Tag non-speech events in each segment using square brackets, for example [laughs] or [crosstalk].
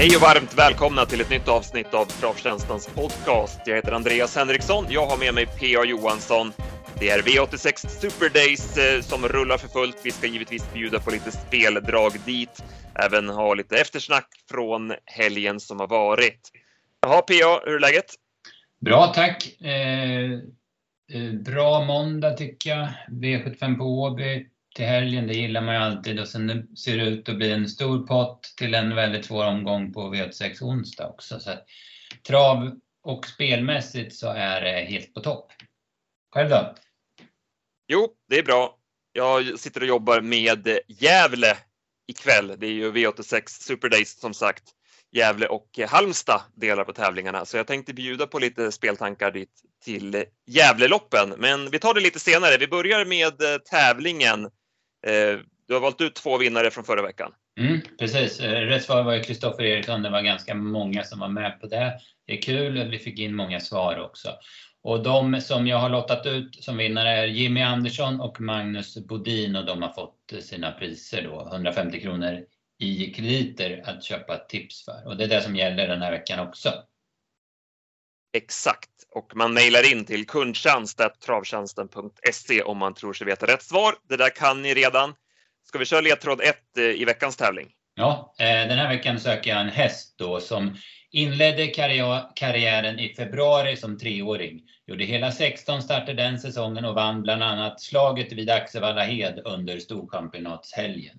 Hej och varmt välkomna till ett nytt avsnitt av Travtjänstens podcast. Jag heter Andreas Henriksson. Jag har med mig P.A. Johansson. Det är V86 Super Days eh, som rullar för fullt. Vi ska givetvis bjuda på lite speldrag dit, även ha lite eftersnack från helgen som har varit. Jaha, P.A., hur är läget? Bra, tack. Eh, eh bra måndag tycker jag. V75 på Åby till helgen, det gillar man ju alltid och sen ser det ut att bli en stor pott till en väldigt svår omgång på V86 onsdag också. Så trav och spelmässigt så är det helt på topp. Själv då? Jo, det är bra. Jag sitter och jobbar med Gävle ikväll. Det är ju V86 Super Days som sagt. Gävle och Halmstad delar på tävlingarna, så jag tänkte bjuda på lite speltankar dit till Gävleloppen. Men vi tar det lite senare. Vi börjar med eh, tävlingen Eh, du har valt ut två vinnare från förra veckan. Mm, precis. Eh, rätt svar var ju Kristoffer Eriksson. Det var ganska många som var med på det. Det är kul. Vi fick in många svar också. Och de som jag har lottat ut som vinnare är Jimmy Andersson och Magnus Bodin och de har fått eh, sina priser då, 150 kronor i krediter att köpa tips för. Och det är det som gäller den här veckan också. Exakt. Och man mejlar in till kundtjänst.travtjänsten.se om man tror sig veta rätt svar. Det där kan ni redan. Ska vi köra ledtråd 1 eh, i veckans tävling? Ja, eh, den här veckan söker jag en häst då som inledde karriären i februari som treåring. Gjorde hela 16 starter den säsongen och vann bland annat slaget vid Axevalla Hed under Storchampionatshelgen.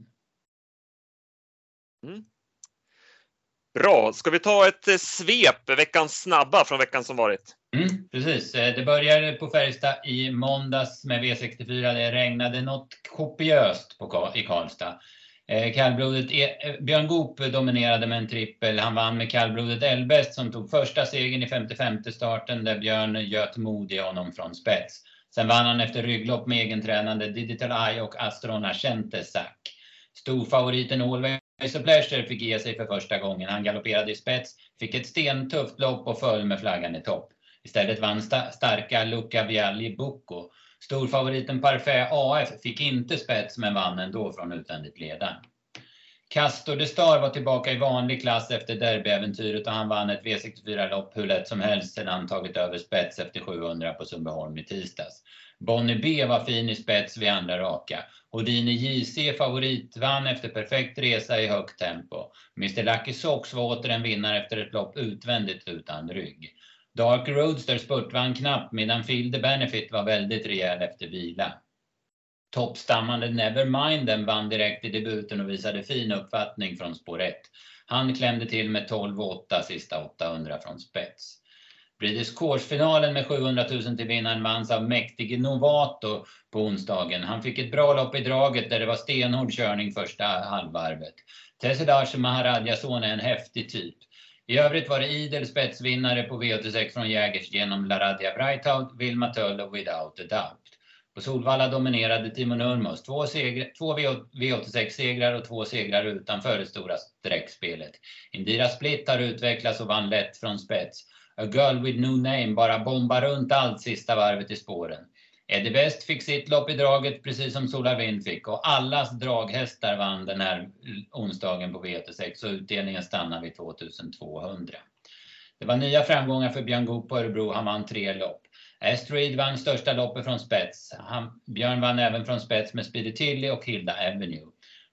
Mm. Bra, ska vi ta ett eh, svep, veckans snabba från veckan som varit? Mm, precis, eh, det började på Färjestad i måndags med V64. Det regnade något kopiöst på, i Karlstad. Eh, kallblodet e, Björn Goop dominerade med en trippel. Han vann med kallblodet Elbest som tog första segern i 55 starten där Björn göt mod i honom från spets. Sen vann han efter rygglopp med egentränande Digital Eye och Astrona Sack. Storfavoriten Always så Pleasure fick ge sig för första gången. Han galopperade i spets, fick ett stentufft lopp och föll med flaggan i topp. Istället vann sta starka Luca Vialli Bucco. Storfavoriten Parfait AF fick inte spets men vann ändå från utvändigt ledaren. Castor de Star var tillbaka i vanlig klass efter derbyäventyret och han vann ett V64-lopp hur lätt som helst sedan han tagit över spets efter 700 på Sundbyholm i tisdags. Bonnie B var fin i spets vid andra raka. Houdini JC favoritvann efter perfekt resa i högt tempo. Mr Lucky Sox var åter en vinnare efter ett lopp utvändigt utan rygg. Dark Roadster spurtvann knappt medan Field the Benefit var väldigt rejäl efter vila. Toppstammande Neverminden vann direkt i debuten och visade fin uppfattning från spår 1. Han klämde till med 12,8 sista 800 från spets. British Course-finalen med 700 000 till vinnaren vanns av mäktige Novato på onsdagen. Han fick ett bra lopp i draget där det var stenhård körning första halvvarvet. Tesselage Maharadjason är en häftig typ. I övrigt var det idel spetsvinnare på V86 från Jägers genom LaRadia Breithout, Vilma Töll och Without a Doubt. På Solvalla dominerade Timo Nurmos. Två, två V86-segrar och två segrar utanför det stora streckspelet. Indira Split har utvecklats och vann lätt från spets. A Girl With No Name bara bombar runt allt sista varvet i spåren. Eddie West fick sitt lopp i draget precis som Sola Vind fick och allas draghästar vann den här onsdagen på V86 och utdelningen stannar vid 2200. Det var nya framgångar för Björn Goop på Örebro. Han vann tre lopp. Astrid vann största loppet från spets. Han, Björn vann även från spets med Speedy Tilly och Hilda Avenue.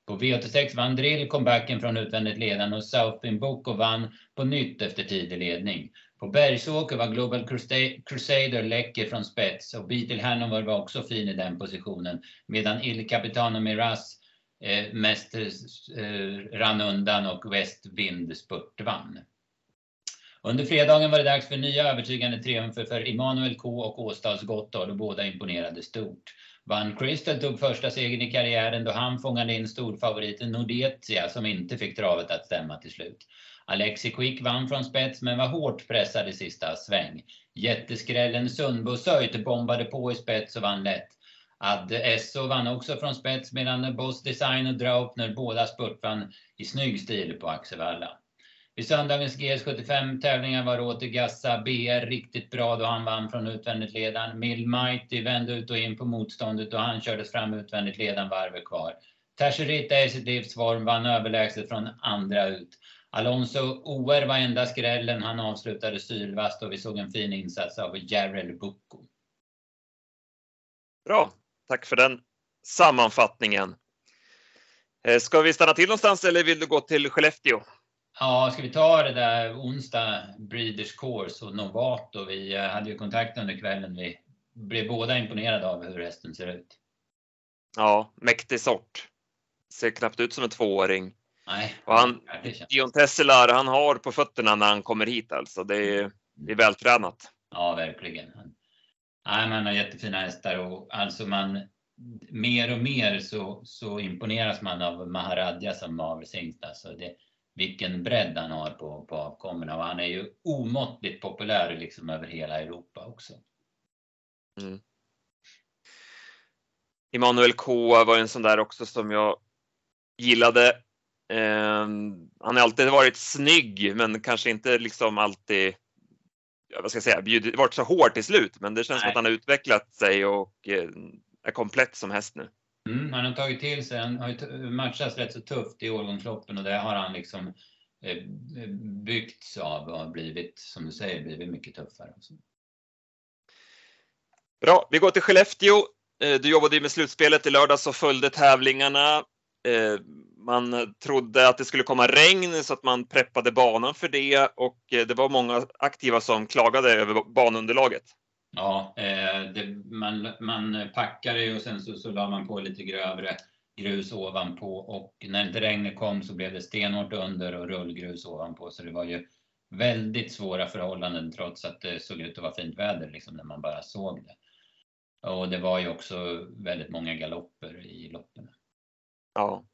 På V86 vann Drill comebacken från utvändigt ledande och Southpin Boko vann på nytt efter tidig ledning. På Bergsåker var Global Crusader läcker från spets och Beatle Hanover var också fin i den positionen. Medan Il Capitano Miraz eh, mest eh, rann undan och Westwind spurtvann. Under fredagen var det dags för nya övertygande triumfer för Emanuel K och Åstads Gotthard och båda imponerade stort. Van Crystal tog första segern i karriären då han fångade in storfavoriten Nordetia som inte fick travet att stämma till slut. Alexi Quick vann från spets men var hårt pressad i sista sväng. Jätteskrällen Sundbo Söjt bombade på i spets och vann lätt. Ad Esso vann också från spets medan Boss Design och Draupner båda spurtvann i snygg stil på Axevalla. Vid söndagens GS75 tävlingar var åter Gassa BR riktigt bra då han vann från utvändigt ledan. Mill Mighty vände ut och in på motståndet och han kördes fram utvändigt ledan varvet kvar. Tasherita i sitt livsform vann överlägset från andra ut. Alonso OR var enda skrällen. Han avslutade sylvast och vi såg en fin insats av Jarrell Bucco. Bra, tack för den sammanfattningen. Eh, ska vi stanna till någonstans eller vill du gå till Skellefteå? Ja, ska vi ta det där onsdag, Breeders Course och Novato. Vi eh, hade ju kontakt under kvällen. Vi blev båda imponerade av hur hästen ser ut. Ja, mäktig sort. Ser knappt ut som en tvååring. Nej, Och han, Dion Tesselar, han har på fötterna när han kommer hit alltså. Det är, det är vältränat. Ja, verkligen. Nej, man har jättefina hästar och alltså man mer och mer så, så imponeras man av Maharadja som avelshingst. Alltså det, vilken bredd han har på, på avkommorna och han är ju omåttligt populär liksom över hela Europa också. Mm. Emanuel K var en sån där också som jag gillade. Eh, han har alltid varit snygg, men kanske inte liksom alltid, vad ska jag säga, bjudit, varit så hård till slut. Men det känns som Nej. att han har utvecklat sig och eh, är komplett som häst nu. Mm, han har tagit till sig, han har ju matchats rätt så tufft i årgångsloppen och det har han liksom eh, byggts av och har blivit, som du säger, blivit mycket tuffare. Bra, vi går till Skellefteå. Eh, Du jobbade ju med slutspelet i lördags och följde tävlingarna. Man trodde att det skulle komma regn så att man preppade banan för det och eh, det var många aktiva som klagade över banunderlaget. Ja, eh, det, man, man packade ju och sen så, så la man på lite grövre grus ovanpå och när inte regnet kom så blev det stenhårt under och rullgrus ovanpå så det var ju väldigt svåra förhållanden trots att det såg ut att vara fint väder liksom när man bara såg det. Och det var ju också väldigt många galopper i loppen. Ja,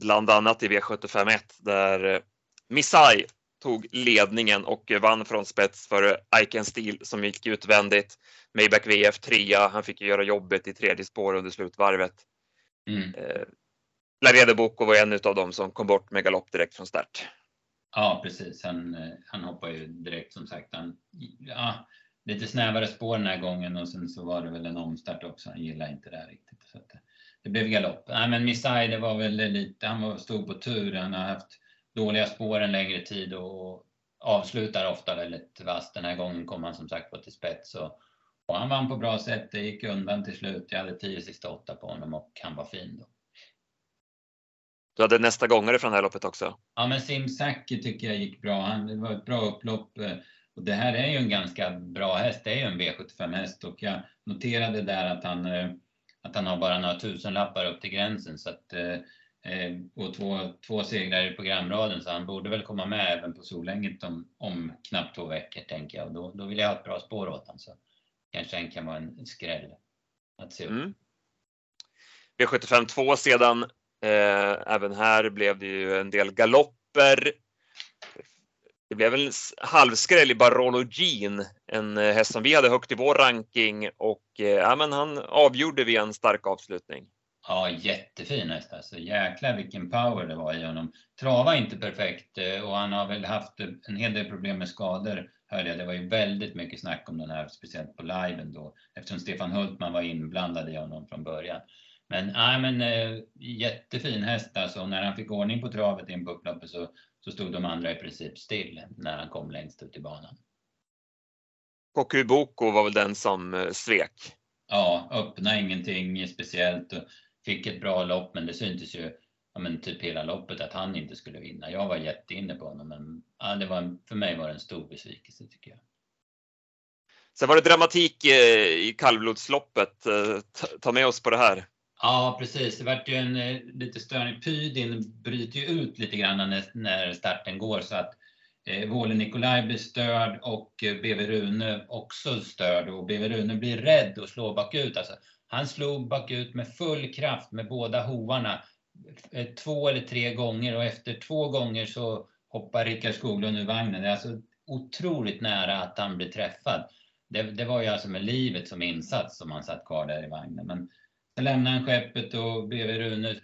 bland annat i V751 där eh, Missai tog ledningen och vann från spets för Iken Steel som gick utvändigt. Maybach VF 3 han fick göra jobbet i tredje spår under slutvarvet. Mm. Eh, Boko var en av dem som kom bort med galopp direkt från start. Ja, precis. Han, eh, han hoppar ju direkt som sagt. Han, ja, lite snävare spår den här gången och sen så var det väl en omstart också. Han gillar inte det här riktigt. Så att det, blev galopp. Nej, men Missai, det var väl lite, han var, stod på tur. Han har haft dåliga spår en längre tid och avslutar ofta väldigt vasst. Den här gången kom han som sagt på till spets och, och han vann på bra sätt. Det gick undan till slut. Jag hade 10 sista åtta på honom och han var fin då. Du hade nästa gångare från det här loppet också. Ja, men Simsaki tycker jag gick bra. Han, det var ett bra upplopp. Och det här är ju en ganska bra häst. Det är ju en V75 häst och jag noterade där att han, eh, att han har bara några tusenlappar upp till gränsen. Så att, eh, eh, och två, två segrar i programraden så han borde väl komma med även på Solänget om, om knappt två veckor tänker jag. Och då, då vill jag ha ett bra spår åt honom. Så kanske han kan vara en skräll att se upp. Mm. V75 2 sedan. Eh, även här blev det ju en del galopper. Det blev en halvskräll i Barolo Jean, en eh, häst som vi hade högt i vår ranking och eh, ja, men han avgjorde vid en stark avslutning. Ja, jättefin häst alltså. Jäklar vilken power det var i honom. Trava inte perfekt eh, och han har väl haft en hel del problem med skador. Hörde jag. Det var ju väldigt mycket snack om den här, speciellt på liven då, eftersom Stefan Hultman var inblandad i honom från början. Men, nej, men jättefin häst alltså. När han fick ordning på travet in på upploppet så, så stod de andra i princip still när han kom längst ut i banan. Koku Boko var väl den som eh, svek. Ja, öppna ingenting speciellt och fick ett bra lopp, men det syntes ju ja, men typ hela loppet att han inte skulle vinna. Jag var jätteinne på honom, men ja, det var, för mig var det en stor besvikelse tycker jag. Sen var det dramatik eh, i kallblodsloppet. Eh, Ta med oss på det här. Ja, precis. Det vart ju en eh, lite störning. Pydin bryter ju ut lite grann när, när starten går så att eh, Våle Nikolaj blir störd och eh, BV Rune också störd och BV Rune blir rädd och slår bakut. Alltså, han slog bakut med full kraft med båda hovarna eh, två eller tre gånger och efter två gånger så hoppar Rickard Skoglund ur vagnen. Det är alltså otroligt nära att han blir träffad. Det, det var ju alltså med livet som insats som han satt kvar där i vagnen. Men lämnade han skeppet och BV Rune eh,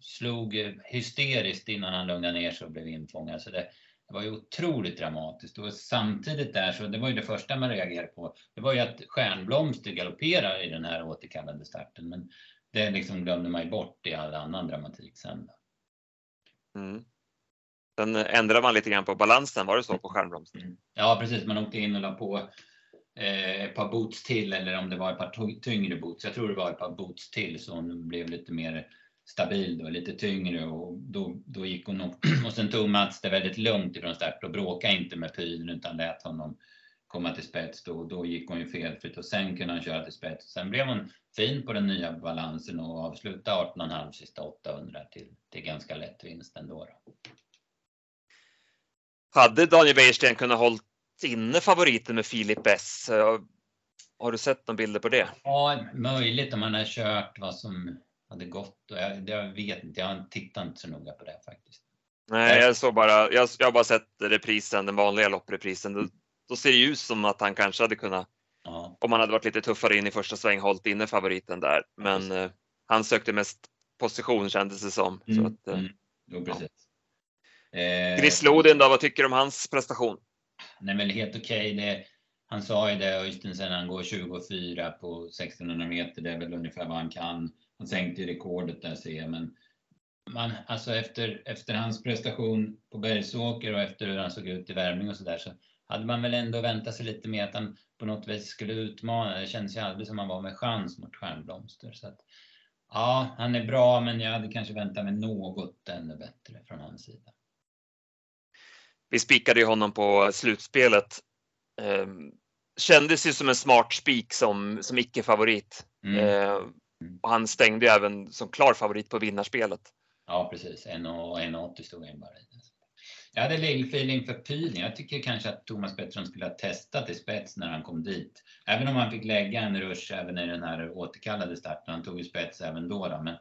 slog eh, hysteriskt innan han lugnade ner sig och blev infångad. Så det, det var ju otroligt dramatiskt. Och samtidigt där så, det var ju det första man reagerade på, det var ju att Stjärnblomster galopperar i den här återkallade starten. Men det liksom glömde man ju bort i all annan dramatik sen. Mm. Sen ändrade man lite grann på balansen, var det så på skärmbromsen? Mm. Ja precis, man åkte in och la på eh, ett par boots till eller om det var ett par tyngre boots. Jag tror det var ett par boots till så hon blev lite mer stabil då, lite tyngre och då, då gick hon och, [clears throat] och sen tog Mats det väldigt lugnt ifrån start och bråkade inte med Pyn utan lät honom komma till spets då, då gick hon ju felfritt och sen kunde han köra till spets. Sen blev hon fin på den nya balansen och avslutade 18,5 sista 800 till, till ganska lätt vinst ändå. Då. Hade Daniel Wäjersten kunnat hålla inne favoriten med Filip S? Har du sett några bilder på det? Ja, möjligt om man har kört vad som hade gått. Jag, jag vet inte, jag tittar inte så noga på det faktiskt. Nej, jag såg bara, jag, jag har bara sett reprisen, den vanliga loppreprisen. Då, då ser det ut som att han kanske hade kunnat, ja. om han hade varit lite tuffare in i första sväng, hållit inne favoriten där. Men eh, han sökte mest position kändes det som. Mm, så att, eh, mm. Jo, precis. Ja. Eh, Chris Lodin då, vad tycker du om hans prestation? Det är väl helt okej. Okay. Han sa ju det, Östensen, han går 24 på 1600 meter. Det är väl ungefär vad han kan. Han sänkte rekordet där ser jag, men man, alltså efter, efter hans prestation på Bergsåker och efter hur han såg ut i värmning och så där så hade man väl ändå väntat sig lite mer att han på något vis skulle utmana. Det kändes ju aldrig som han var med chans mot Stjärnblomster. Så att, ja, han är bra, men jag hade kanske väntat mig något ännu bättre från hans sida. Vi spikade ju honom på slutspelet. Ehm, kändes ju som en smart spik som, som icke-favorit. Mm. Ehm, och han stängde ju även som klar favorit på vinnarspelet. Ja, precis. 1,80 stod han bara i. Jag hade lillfeeling för Pyn. Jag tycker kanske att Thomas Pettersson skulle ha testat i spets när han kom dit. Även om han fick lägga en rush även i den här återkallade starten. Han tog ju spets även då. då. Men,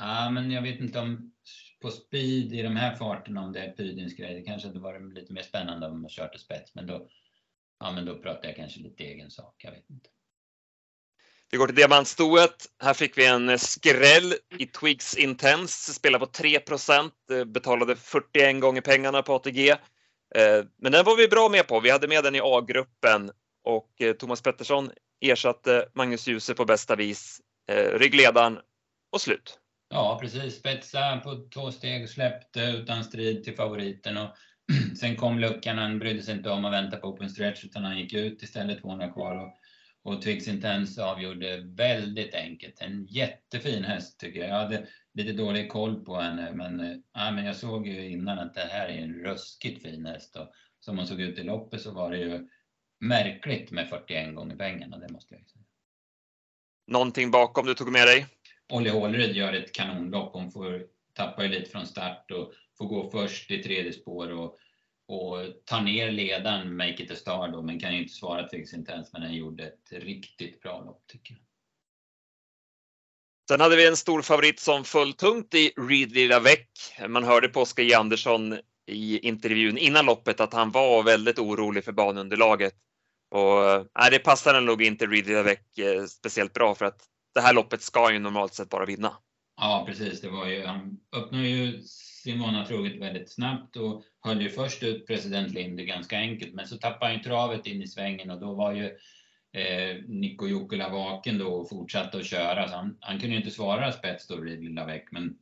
ja, men jag vet inte om på speed i de här farterna om det är Pydins grej. Det kanske hade varit lite mer spännande om man kört spets. Men då, ja, men då pratar jag kanske lite egen sak. Jag vet inte. Vi går till diamantstoet. Här fick vi en skräll i Twigs Intense. Spelar på 3 eh, betalade 41 gånger pengarna på ATG. Eh, men den var vi bra med på. Vi hade med den i A-gruppen och eh, Thomas Pettersson ersatte Magnus Djuse på bästa vis. Ryggledaren och slut. Ja, precis. Spetsa på två steg, släppte eh, utan strid till favoriten och [clears throat] sen kom luckan. Han brydde sig inte om att vänta på open stretch utan han gick ut istället 200 kvar. Och och Twix Intense avgjorde väldigt enkelt. En jättefin häst tycker jag. Jag hade lite dålig koll på henne men, eh, ja, men jag såg ju innan att det här är en ruskigt fin häst. Och som hon såg ut i loppet så var det ju märkligt med 41 gånger pengarna, det måste jag säga. Någonting bakom du tog med dig? Olli Hålerud gör ett kanonlopp. Hon får tappa ju lite från start och får gå först i tredje spår och och tar ner ledaren Make It A Star då, men kan ju inte svara inte ens men den gjorde ett riktigt bra lopp tycker jag. Sen hade vi en stor favorit som föll tungt i Reed veck. Man hörde på Oskar J. Andersson i intervjun innan loppet att han var väldigt orolig för banunderlaget. Och eh, nej, det passade nog inte Reed Lavec eh, speciellt bra för att det här loppet ska ju normalt sett bara vinna. Ja, precis. Det var ju, han öppnade ju sin vana troget väldigt snabbt och höll ju först ut president Linde ganska enkelt. Men så tappade han ju travet in i svängen och då var ju eh, Nico Jukkola vaken då och fortsatte att köra. Så han, han kunde ju inte svara spets då, lilla Väck. Men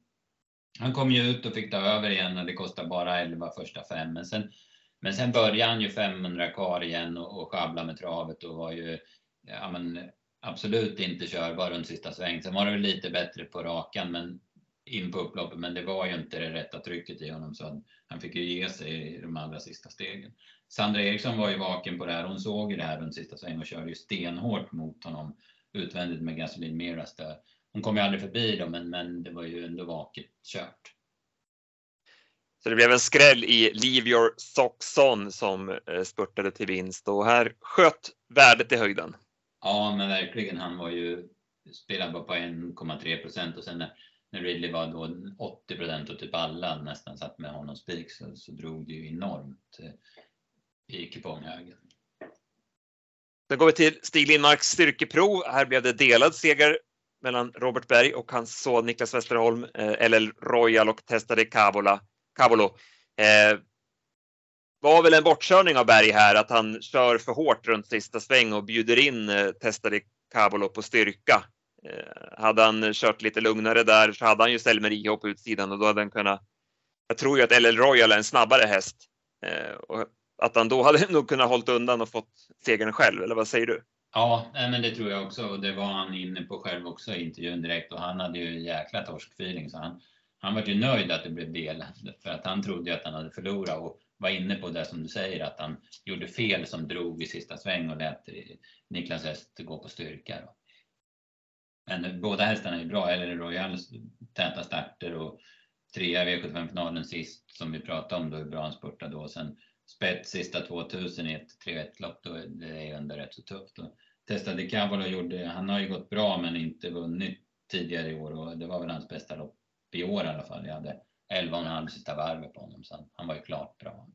han kom ju ut och fick ta över igen och det kostade bara 11 första fem. Men sen, men sen började han ju 500 kvar igen och, och sjabbla med travet och var ju ja, men, absolut inte körbar runt sista sväng. Sen var det väl lite bättre på rakan, men in på upploppet, men det var ju inte det rätta trycket i honom så han fick ju ge sig i de allra sista stegen. Sandra Eriksson var ju vaken på det här. Hon såg ju det här runt sista sväng och körde ju stenhårt mot honom utvändigt med Gasolin Miras där. Hon kom ju aldrig förbi dem, men, men det var ju ändå vaket kört. Så det blev en skräll i Leave Your Socks On som eh, spurtade till vinst och här sköt värdet i höjden. Ja, men verkligen. Han var ju spelade bara på 1,3 procent och sen när när Ridley var då 80 procent och typ alla nästan satt med honom spik så, så drog det ju enormt eh, i kuponghögen. Sen går vi till Stig Lindmarks styrkeprov. Här blev det delad seger mellan Robert Berg och hans son Niklas Westerholm, eh, LL Royal och testade Cavola, Cavolo. Eh, var väl en bortkörning av Berg här att han kör för hårt runt sista sväng och bjuder in eh, testade Cabolo på styrka. Eh, hade han kört lite lugnare där så hade han ju Selmer I på utsidan och då hade han kunnat jag tror ju att LL Royal är en snabbare häst. Eh, och att han då hade [laughs] nog kunnat hållit undan och fått segern själv, eller vad säger du? Ja, men det tror jag också och det var han inne på själv också i intervjun direkt och han hade ju en jäkla torskfeeling så han, han var ju nöjd att det blev delat för att han trodde att han hade förlorat och var inne på det som du säger att han gjorde fel som drog i sista sväng och lät Niklas häst gå på styrka. Då. Men båda hästarna är bra, eller Royal täta starter och trea i V75-finalen sist som vi pratade om då hur bra han spurtade då. Sen spets sista 2000 i ett 3-1 lopp, då är det ändå rätt så tufft. Och testade Cavallo gjorde, han har ju gått bra men inte vunnit tidigare i år och det var väl hans bästa lopp i år i alla fall. Jag hade 11,5 sista varvet på honom så han var ju klart bra.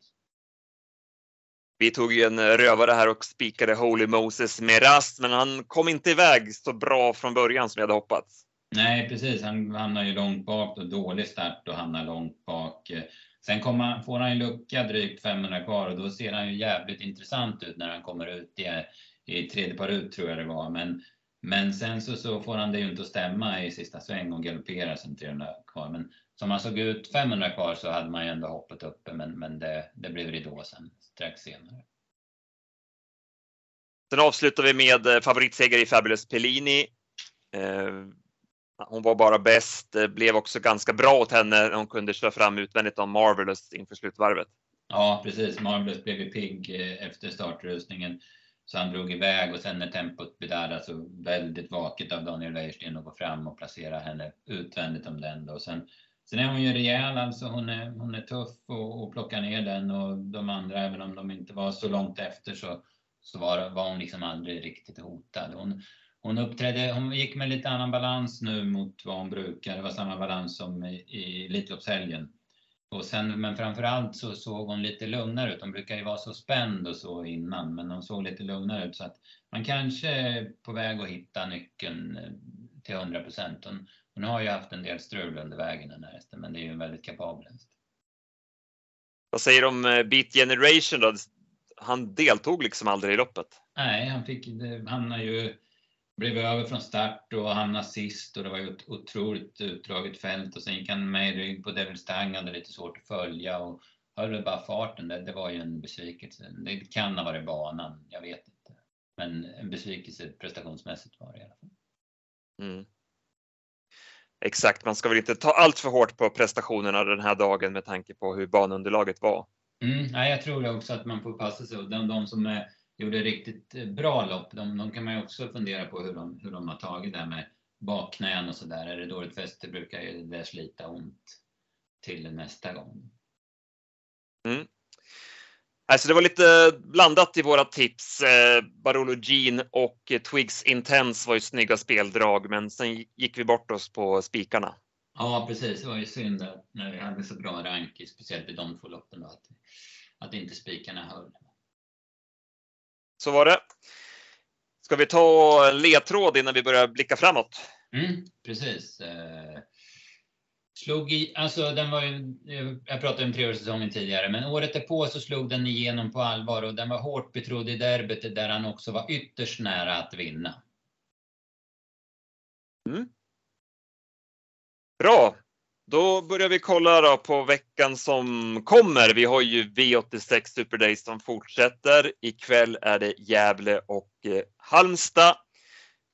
Vi tog ju en rövare här och spikade Holy Moses med rast, men han kom inte iväg så bra från början som vi hade hoppats. Nej, precis. Han hamnar ju långt bak och dålig start och hamnar långt bak. Sen kommer, får han en lucka drygt 500 kvar och då ser han ju jävligt intressant ut när han kommer ut i, i tredje par ut tror jag det var. Men, men sen så, så får han det ju inte att stämma i sista sväng och galopperar sen 300 kvar. Men som han såg ut 500 kvar så hade man ju ändå hoppet uppe men, men det, det blev ridå sen strax senare. Sen avslutar vi med eh, favoritseger i Fabulous Pellini. Eh, hon var bara bäst, det blev också ganska bra åt henne när hon kunde köra fram utvändigt om Marvelous inför slutvarvet. Ja, precis. Marvelous blev ju pigg eh, efter startrusningen. Så han drog iväg och sen när tempot blev där, alltså väldigt vaket av Daniel Wäjersten att gå fram och placera henne utvändigt om den då. Sen, sen är hon ju rejäl, alltså hon är, hon är tuff och, och plockar ner den och de andra, även om de inte var så långt efter så, så var, var hon liksom aldrig riktigt hotad. Hon, hon uppträdde, hon gick med lite annan balans nu mot vad hon brukar. Det var samma balans som i, i Elitloppshelgen. Och sen, men framförallt så såg hon lite lugnare ut. Hon brukar ju vara så spänd och så innan, men hon såg lite lugnare ut. Så att man kanske är på väg att hitta nyckeln eh, till 100 procent. Hon, hon, har ju haft en del strul under vägen den här hästen, men det är ju en väldigt kapabel häst. Vad säger du om eh, Beat Generation då? Han deltog liksom aldrig i loppet. Nej, han fick, han har ju blev över från start och hamnade sist och det var ju ett otroligt utdraget fält och sen gick han med i rygg på Devil Stang, hade lite svårt att följa och höll bara farten. Det, det var ju en besvikelse. Det kan ha varit banan, jag vet inte. Men en besvikelse prestationsmässigt var det i alla fall. Mm. Exakt, man ska väl inte ta allt för hårt på prestationerna den här dagen med tanke på hur banunderlaget var. Mm, nej, jag tror också att man får passa sig. De, de som är gjorde riktigt eh, bra lopp. De, de kan man ju också fundera på hur de, hur de har tagit det med bakknän och sådär. Är det dåligt fäste brukar ju det slita ont till nästa gång. Mm. Alltså det var lite blandat i våra tips. Eh, Barolo Jean och Twigs Intense var ju snygga speldrag, men sen gick vi bort oss på spikarna. Ja, precis. Det var ju synd när vi hade så bra rank, speciellt i de två loppen, då, att, att inte spikarna höll. Så var det. Ska vi ta ledtråd innan vi börjar blicka framåt? Mm, precis. Slog i, alltså den var ju, jag pratade om treårssäsongen tidigare, men året därpå så slog den igenom på allvar och den var hårt betrodd i derbyt där han också var ytterst nära att vinna. Mm. Bra, då börjar vi kolla då på veckan som kommer. Vi har ju V86 Super Days som fortsätter. Ikväll är det Gävle och eh, Halmstad.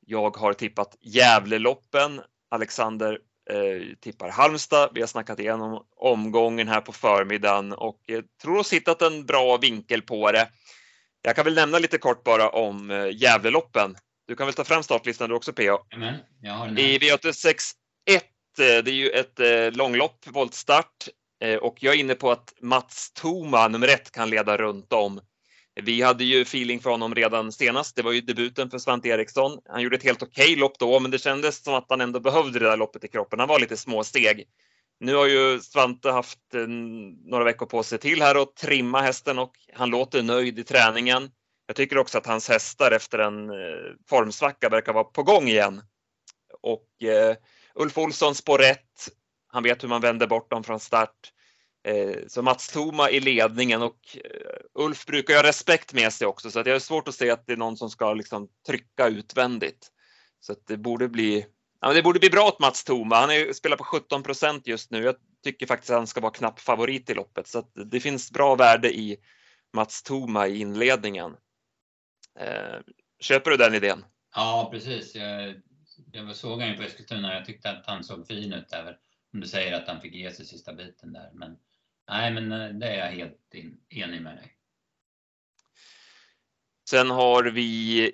Jag har tippat Gävleloppen. Alexander eh, tippar Halmstad. Vi har snackat igenom omgången här på förmiddagen och eh, tror oss hittat en bra vinkel på det. Jag kan väl nämna lite kort bara om eh, Gävleloppen. Du kan väl ta fram startlistan du också PA? Amen. I V86 1 Eh, det är ju ett eh, långlopp, voltstart eh, och jag är inne på att Mats Toma, nummer ett, kan leda runt om. Vi hade ju feeling för honom redan senast. Det var ju debuten för Svante Eriksson. Han gjorde ett helt okej okay lopp då, men det kändes som att han ändå behövde det där loppet i kroppen. Han var lite små steg. Nu har ju Svante haft eh, några veckor på sig till här och trimma hästen och han låter nöjd i träningen. Jag tycker också att hans hästar efter en eh, formsvacka verkar vara på gång igen. Och eh, Ulf Olsson spår rätt. Han vet hur man vänder bort dem från start. Eh, så Mats Thoma i ledningen och eh, Ulf brukar ju ha respekt med sig också så att jag har svårt att se att det är någon som ska liksom trycka utvändigt. Så att det borde bli Ja, det borde bli bra åt Mats Thoma. Han är, spelar på 17 procent just nu. Jag tycker faktiskt att han ska vara knapp favorit i loppet så att det finns bra värde i Mats Toma i inledningen. Eh, köper du den idén? Ja, precis. Jag, jag såg honom på Eskilstuna. Jag tyckte att han såg fin ut där. Om du säger att han fick ge sig sista biten där. Men nej, men eh, det är jag helt in, enig med dig. Sen har vi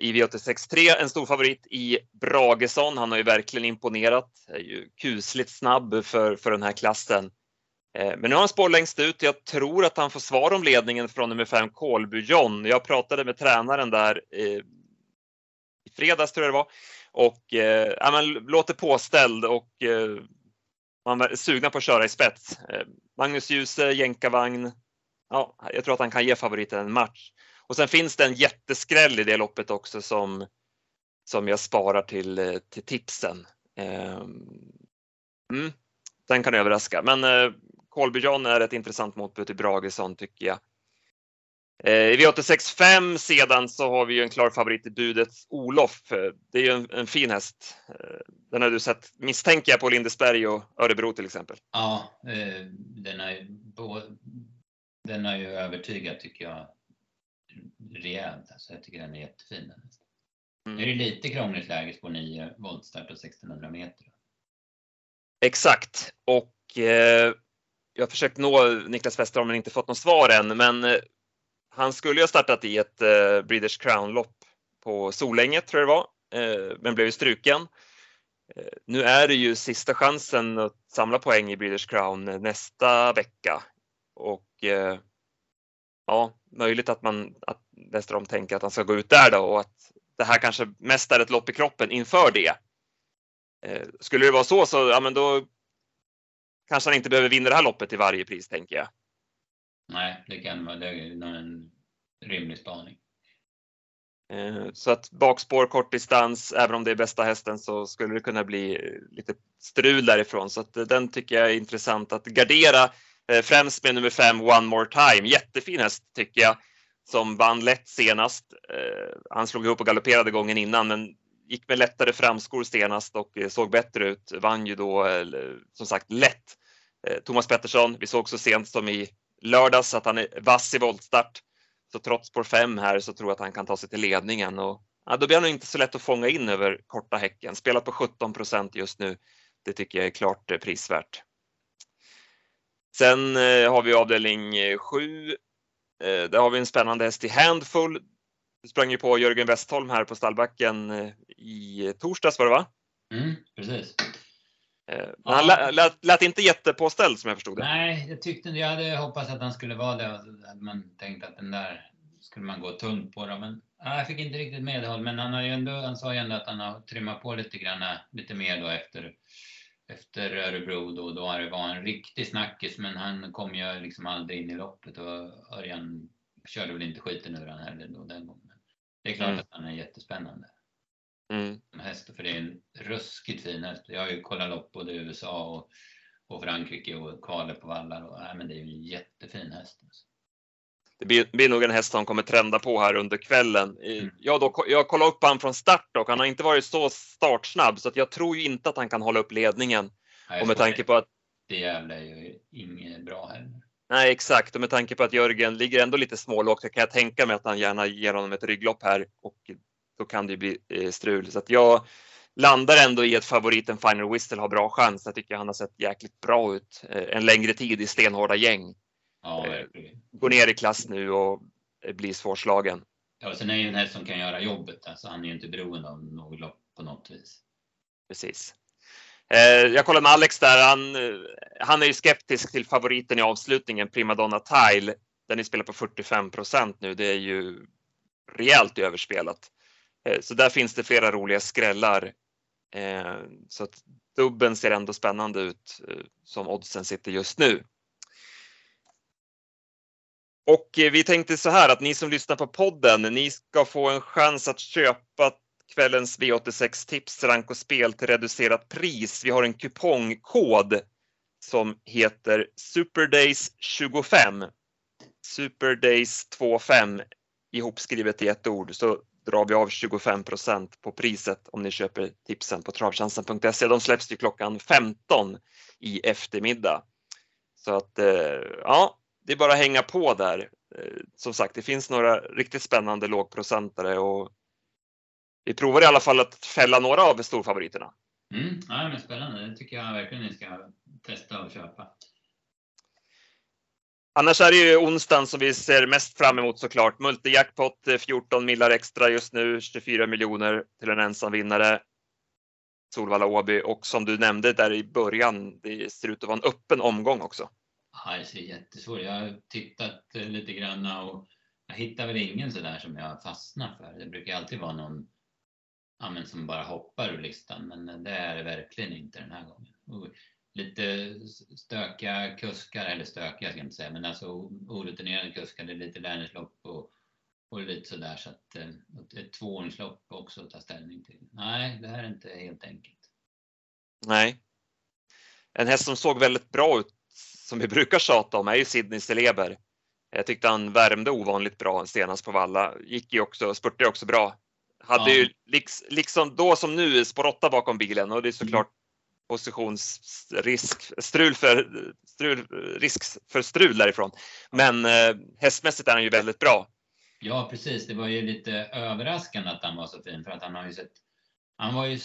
i V86.3 en stor favorit i Bragesson. Han har ju verkligen imponerat. Är ju kusligt snabb för, för den här klassen. Eh, men nu har han spår längst ut. Jag tror att han får svar om ledningen från nummer 5 Kolby John. Jag pratade med tränaren där eh, i fredags tror jag det var och eh, ja, låter påställd och eh, man är sugna på att köra i spets. Eh, Magnus Djuse, jänkarvagn. Ja, jag tror att han kan ge favoriten en match. Och sen finns det en jätteskräll i det loppet också som, som jag sparar till, eh, till tipsen. Ehm, mm, den kan överraska, men eh, John är ett intressant motbud till Bragesson tycker jag. Eh, I V86.5 sedan så har vi ju en klar favorit i budets Olof. Det är ju en, en, fin häst. Den har du sett, misstänker jag, på Lindesberg och Örebro till exempel. Ja, den har, den har ju övertygat tycker jag rejält. Alltså jag tycker den är jättefin. Mm. Nu är det lite krångligt läge på 9 voltstart och 1600 meter. Exakt och eh, jag har försökt nå Niklas Westerholm men inte fått något svar än. Men eh, han skulle ju ha startat i ett eh, Breeders Crown-lopp på Solänget, tror jag det var, eh, men blev ju struken. Eh, nu är det ju sista chansen att samla poäng i Breeders Crown eh, nästa vecka och eh, ja, möjligt att man att Westerholm tänker att han ska gå ut där då och att det här kanske mest är ett lopp i kroppen inför det. Eh, skulle det vara så så ja, men då kanske han inte behöver vinna det här loppet till varje pris tänker jag. Nej, det kan vara det är en rimlig spaning. Eh, så att bakspår, kort distans, även om det är bästa hästen så skulle det kunna bli eh, lite strul därifrån. Så att eh, den tycker jag är intressant att gardera främst med nummer fem One More Time. Jättefin häst tycker jag som vann lätt senast. Han slog ihop och galopperade gången innan men gick med lättare framskor senast och såg bättre ut. Vann ju då som sagt lätt. Thomas Pettersson, vi såg så sent som i lördags att han är vass i voltstart. Så trots spår 5 här så tror jag att han kan ta sig till ledningen och ja, då blir han inte så lätt att fånga in över korta häcken. Spelat på 17 procent just nu. Det tycker jag är klart eh, prisvärt. Sen eh, har vi avdelning eh, 7. Eh, där har vi en spännande häst i Handful. Du sprang ju på Jörgen Westholm här på stallbacken eh, i torsdags var det va? Mm, precis. Men han ja. lät, lät, inte jättepåställd som jag förstod det. Nej, jag tyckte jag hade hoppats att han skulle vara det. man tänkt att den där skulle man gå tunt på. Då. Men ja, jag fick inte riktigt medhåll. Men han, har ändå, han sa ju ändå att han har trimmat på lite grann, lite mer då efter efter Örebro då, då har det varit en riktig snackis men han kom ju liksom aldrig in i loppet och Örjan körde väl inte skiten ur han heller då den gången. Det är klart mm. att han är jättespännande. Mm. Häst, för det är en ruskigt fin häst. Jag har ju kollat lopp både i USA och, och Frankrike och kvalet på vallar och nej, men det är en jättefin häst. Alltså det blir, blir nog en häst som kommer trenda på här under kvällen. Mm. Jag, då, jag kollade upp han från start och han har inte varit så startsnabb så att jag tror ju inte att han kan hålla upp ledningen. Nej, och med tanke på att det jävla är ju inget bra heller. Nej, exakt. Och med tanke på att Jörgen ligger ändå lite smålågt så kan jag tänka mig att han gärna ger honom ett rygglopp här och då kan det bli eh, strul. Så att jag landar ändå i att favoriten Final Whistle har bra chans. Jag tycker han har sett jäkligt bra ut eh, en längre tid i stenhårda gäng. Ja, eh, går ner i klass nu och blir svårslagen. Ja, sen är ju en häst som kan göra jobbet. Alltså, han är ju inte beroende av något lopp på något vis. Precis. Jag kollade med Alex där. Han, han är ju skeptisk till favoriten i avslutningen, Primadonna Tile. Den är spelad på 45 procent nu. Det är ju rejält överspelat. Eh, så där finns det flera roliga skrällar. Eh, så att dubben ser ändå spännande ut eh, som oddsen sitter just nu. Och vi tänkte så här att ni som lyssnar på podden, ni ska få en chans att köpa kvällens V86 tips, rank och spel till reducerat pris. Vi har en kupongkod som heter Superdays 25. Superdays 25 ihopskrivet i ett ord så drar vi av 25% på priset om ni köper tipsen på travtjänsten.se. De släpps till klockan 15 i eftermiddag. Så att eh, ja, det är bara att hänga på där. Eh, som sagt, det finns några riktigt spännande lågprocentare och vi provar i alla fall att fälla några av storfavoriterna. Mm, ja, men spännande, det tycker jag verkligen ni ska testa och köpa. Annars är det ju onsdagen som vi ser mest fram emot såklart. Multijackpot eh, 14 millar extra just nu, 24 miljoner till en ensam vinnare. Solvalla Åby och som du nämnde där i början, det ser ut att vara en öppen omgång också. Ja, det ser jättesvårt Jag har tittat eh, lite grann och jag hittar väl ingen sådär som jag fastnar för. Det brukar alltid vara någon ja, men som bara hoppar ur listan, men det är det verkligen inte den här gången. Lite stökiga kuskar, eller stökiga ska jag inte säga, men alltså orutinerade kuskar. Det är lite lärlingslopp och, och lite sådär så att eh, ett tvååringslopp också att ta ställning till. Nej, det här är inte helt enkelt. Nej. En häst som såg väldigt bra ut, som vi brukar tjata om, är ju Sidney Celeber. Jag tyckte han värmde ovanligt bra senast på Valla. Gick ju också, spurtade också bra. Hade ja. ju liksom då som nu spår 8 bakom bilen och det är såklart positionsrisk, strul för, strul, risk för strul därifrån. Men eh, hästmässigt är han ju väldigt bra. Ja, precis. Det var ju lite överraskande att han var så fin för att han har ju sett. Han var ju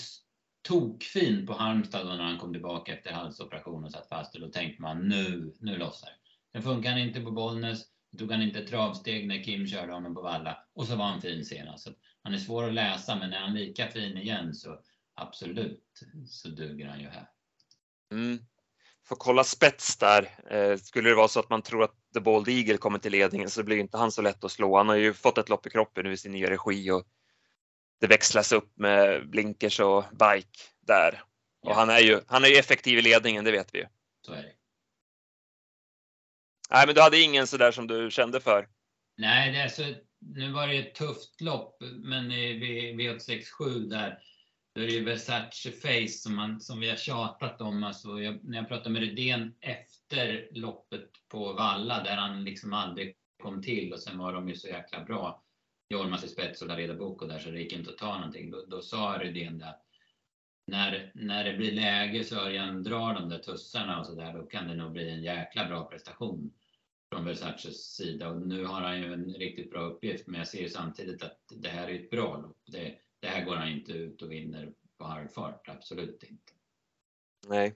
tokfin på Halmstad när han kom tillbaka efter halsoperation och satt fast och då tänkte man nu, nu lossar det. Sen funkar han inte på Bollnäs. Då tog han inte travsteg när Kim körde honom på Valla och så var han fin senast. Så han är svår att läsa men är han lika fin igen så absolut så duger han ju här. Mm. Får kolla spets där. Eh, skulle det vara så att man tror att The Bald Eagle kommer till ledningen så blir inte han så lätt att slå. Han har ju fått ett lopp i kroppen nu i sin nya regi och det växlas upp med blinkers och bike där. Och han är ju, han är ju effektiv i ledningen, det vet vi ju. Så är det. Nej, men du hade ingen sådär som du kände för? Nej, det är så nu var det ett tufft lopp, men i V867 där, då är det ju Versace Face som, man, som vi har tjatat om. Alltså jag, när jag pratade med Rydén efter loppet på Valla, där han liksom aldrig kom till och sen var de ju så jäkla bra. Jormas i spets och Lareda Boko där, så det gick inte att ta någonting. Då, då sa Rydén det när, när det blir läge så Örjan drar de där tussarna och så där, då kan det nog bli en jäkla bra prestation från Versaces sida och nu har han ju en riktigt bra uppgift men jag ser ju samtidigt att det här är ett bra lopp. Det, det här går han inte ut och vinner på halvfart, absolut inte. Nej.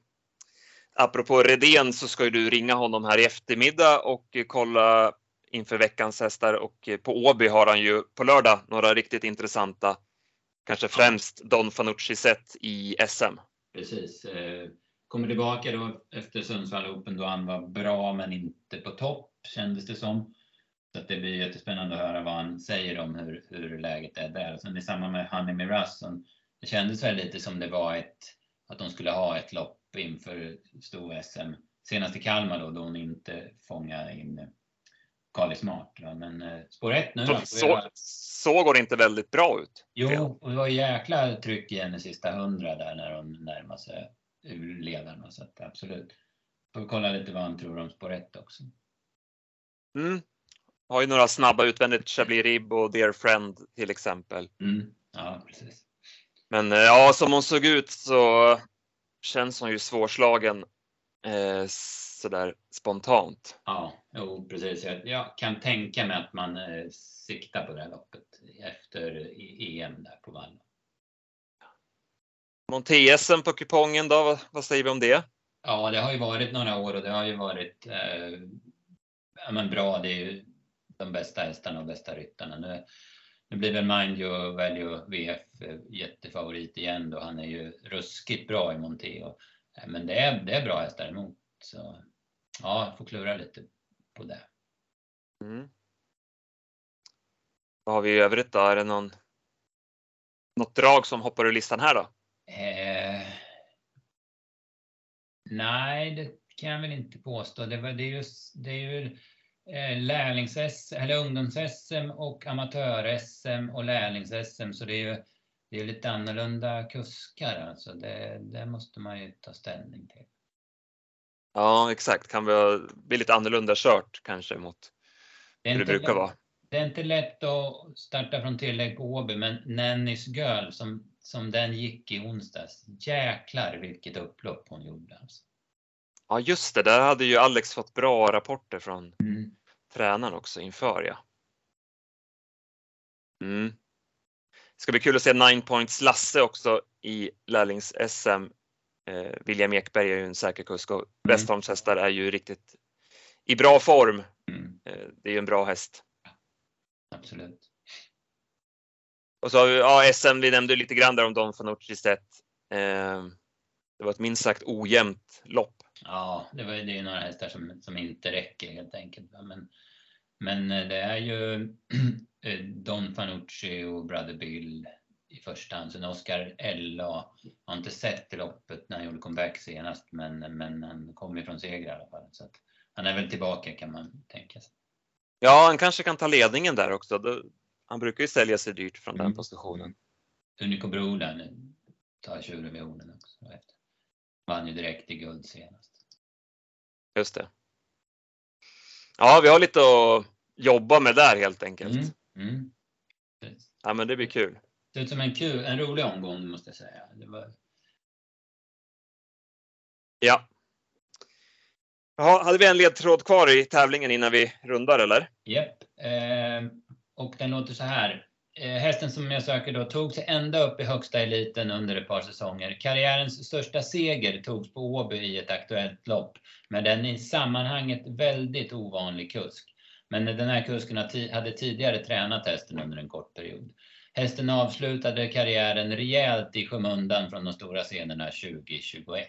Apropå Redén så ska ju du ringa honom här i eftermiddag och kolla inför veckans hästar och på Åby har han ju på lördag några riktigt intressanta, kanske främst Don Fanucci sett i SM. Precis. Eh, kommer tillbaka då efter Sundsvall Open då han var bra men inte på topp kändes det som. Så att det blir jättespännande att höra vad han säger om hur, hur läget är där. Och sen i samband med Honey Miraz, det kändes väl lite som det var ett, att de skulle ha ett lopp inför stor-SM. Senast i Kalmar då, då hon inte fångade in Kali Smart. Men eh, spår 1 nu. Så, så, så, går det inte väldigt bra ut. Jo, och det var jäkla tryck i sista hundra där när de närmade sig ur ledarna. Så att absolut. Får kolla lite vad han tror om spår 1 också. Mm. Har ju några snabba utvändigt, Chablis Rib och Dear Friend till exempel. Mm. Ja, precis. Men eh, ja, som hon såg ut så känns hon ju svårslagen eh, sådär spontant. Ja, jo, precis. Jag, jag, kan tänka mig att man eh, siktar på det här loppet efter EM där på Valla. Monté-SM på kupongen då, vad, vad, säger vi om det? Ja, det har ju varit några år och det har ju varit eh, ja, men bra. Det är ju de bästa hästarna och bästa ryttarna. Nu, nu blir väl Mind You Value VF eh, jättefavorit igen då. Han är ju ruskigt bra i Monté. Och, eh, men det är, det är bra hästar emot. Så ja, får klura lite på det. Mm. Vad har vi i övrigt då? Är det någon, något drag som hoppar ur listan här då? Eh, nej, det kan jag väl inte påstå. Det, var, det är ju, det är ju eh, eller ungdoms-SM och amatör-SM och lärlings-SM. Så det är ju det är lite annorlunda kuskar alltså. Det, det måste man ju ta ställning till. Ja, exakt. Kan bli lite annorlunda kört kanske mot hur det brukar lätt, vara. Det är inte lätt att starta från tillägg på Åby, men Nannys Girl som som den gick i onsdags. Jäklar vilket upplopp hon gjorde. Alltså. Ja, just det. Där hade ju Alex fått bra rapporter från Mm. tränaren också inför ja. Mm. Det ska bli kul att se Nine Points Lasse också i lärlings-SM. Eh, William Ekberg är ju en säker kusk och Westholms hästar är ju riktigt i bra form. Mm. Eh, det är ju en bra häst. Absolut. Och så har vi, ja, SM, vi nämnde lite grann där om Don Fanucci sett. Eh, det var ett minst sagt ojämnt lopp. Ja, det, var, det är några hästar som, som inte räcker helt enkelt. Men, men eh, det är ju [clears throat] eh, Don Fanucci och Brother Bill i första hand. Sen Oscar L.A. har inte sett loppet när han gjorde comeback senast, men, men han kom ju från seger i alla fall. Så han är väl tillbaka kan man tänka sig. Ja, han kanske kan ta ledningen där också. Han brukar ju sälja sig dyrt från den Mm. positionen. Unico Brodern tar tjuren vid orden också. Vann ju direkt i guld senast. Just det. Ja, vi har lite att jobba med där helt enkelt. Mm. Mm. Ja, men det blir kul. Det ser ut som en, kul, en rolig omgång måste jag säga. Var, Ja. Jaha, hade vi en ledtråd kvar i tävlingen innan vi rundar eller? Japp. Eh, och den låter så här. Eh, hästen som jag söker då tog sig ända upp i högsta eliten under ett par säsonger. Karriärens största seger togs på Åby i ett aktuellt lopp. Men den i sammanhanget väldigt ovanlig kusk. Men den här kusken hade tidigare tränat hästen under en kort period. Hästen avslutade karriären rejält i skymundan från de stora scenerna 2021.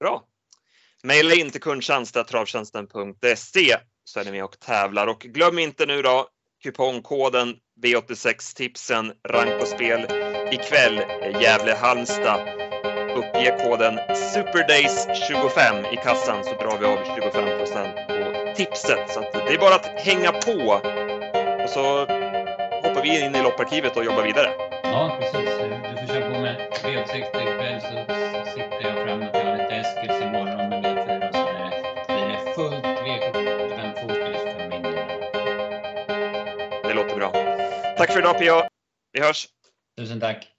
Bra. Maila in till kundtjänst.travtjänsten.se så är ni med och tävlar. Och glöm inte nu då kupongkoden V86-tipsen rank och spel ikväll Gävle-Halmstad. Uppge koden SUPERDAYS25 i kassan så drar vi av 25% på tipset. Så att det är bara att hänga på. Och så hoppar vi in i lopparkivet och jobbar vidare. Ja, precis. Du får köra på med V86 ikväll så Tack för idag PA. Vi hörs! Tusen tack!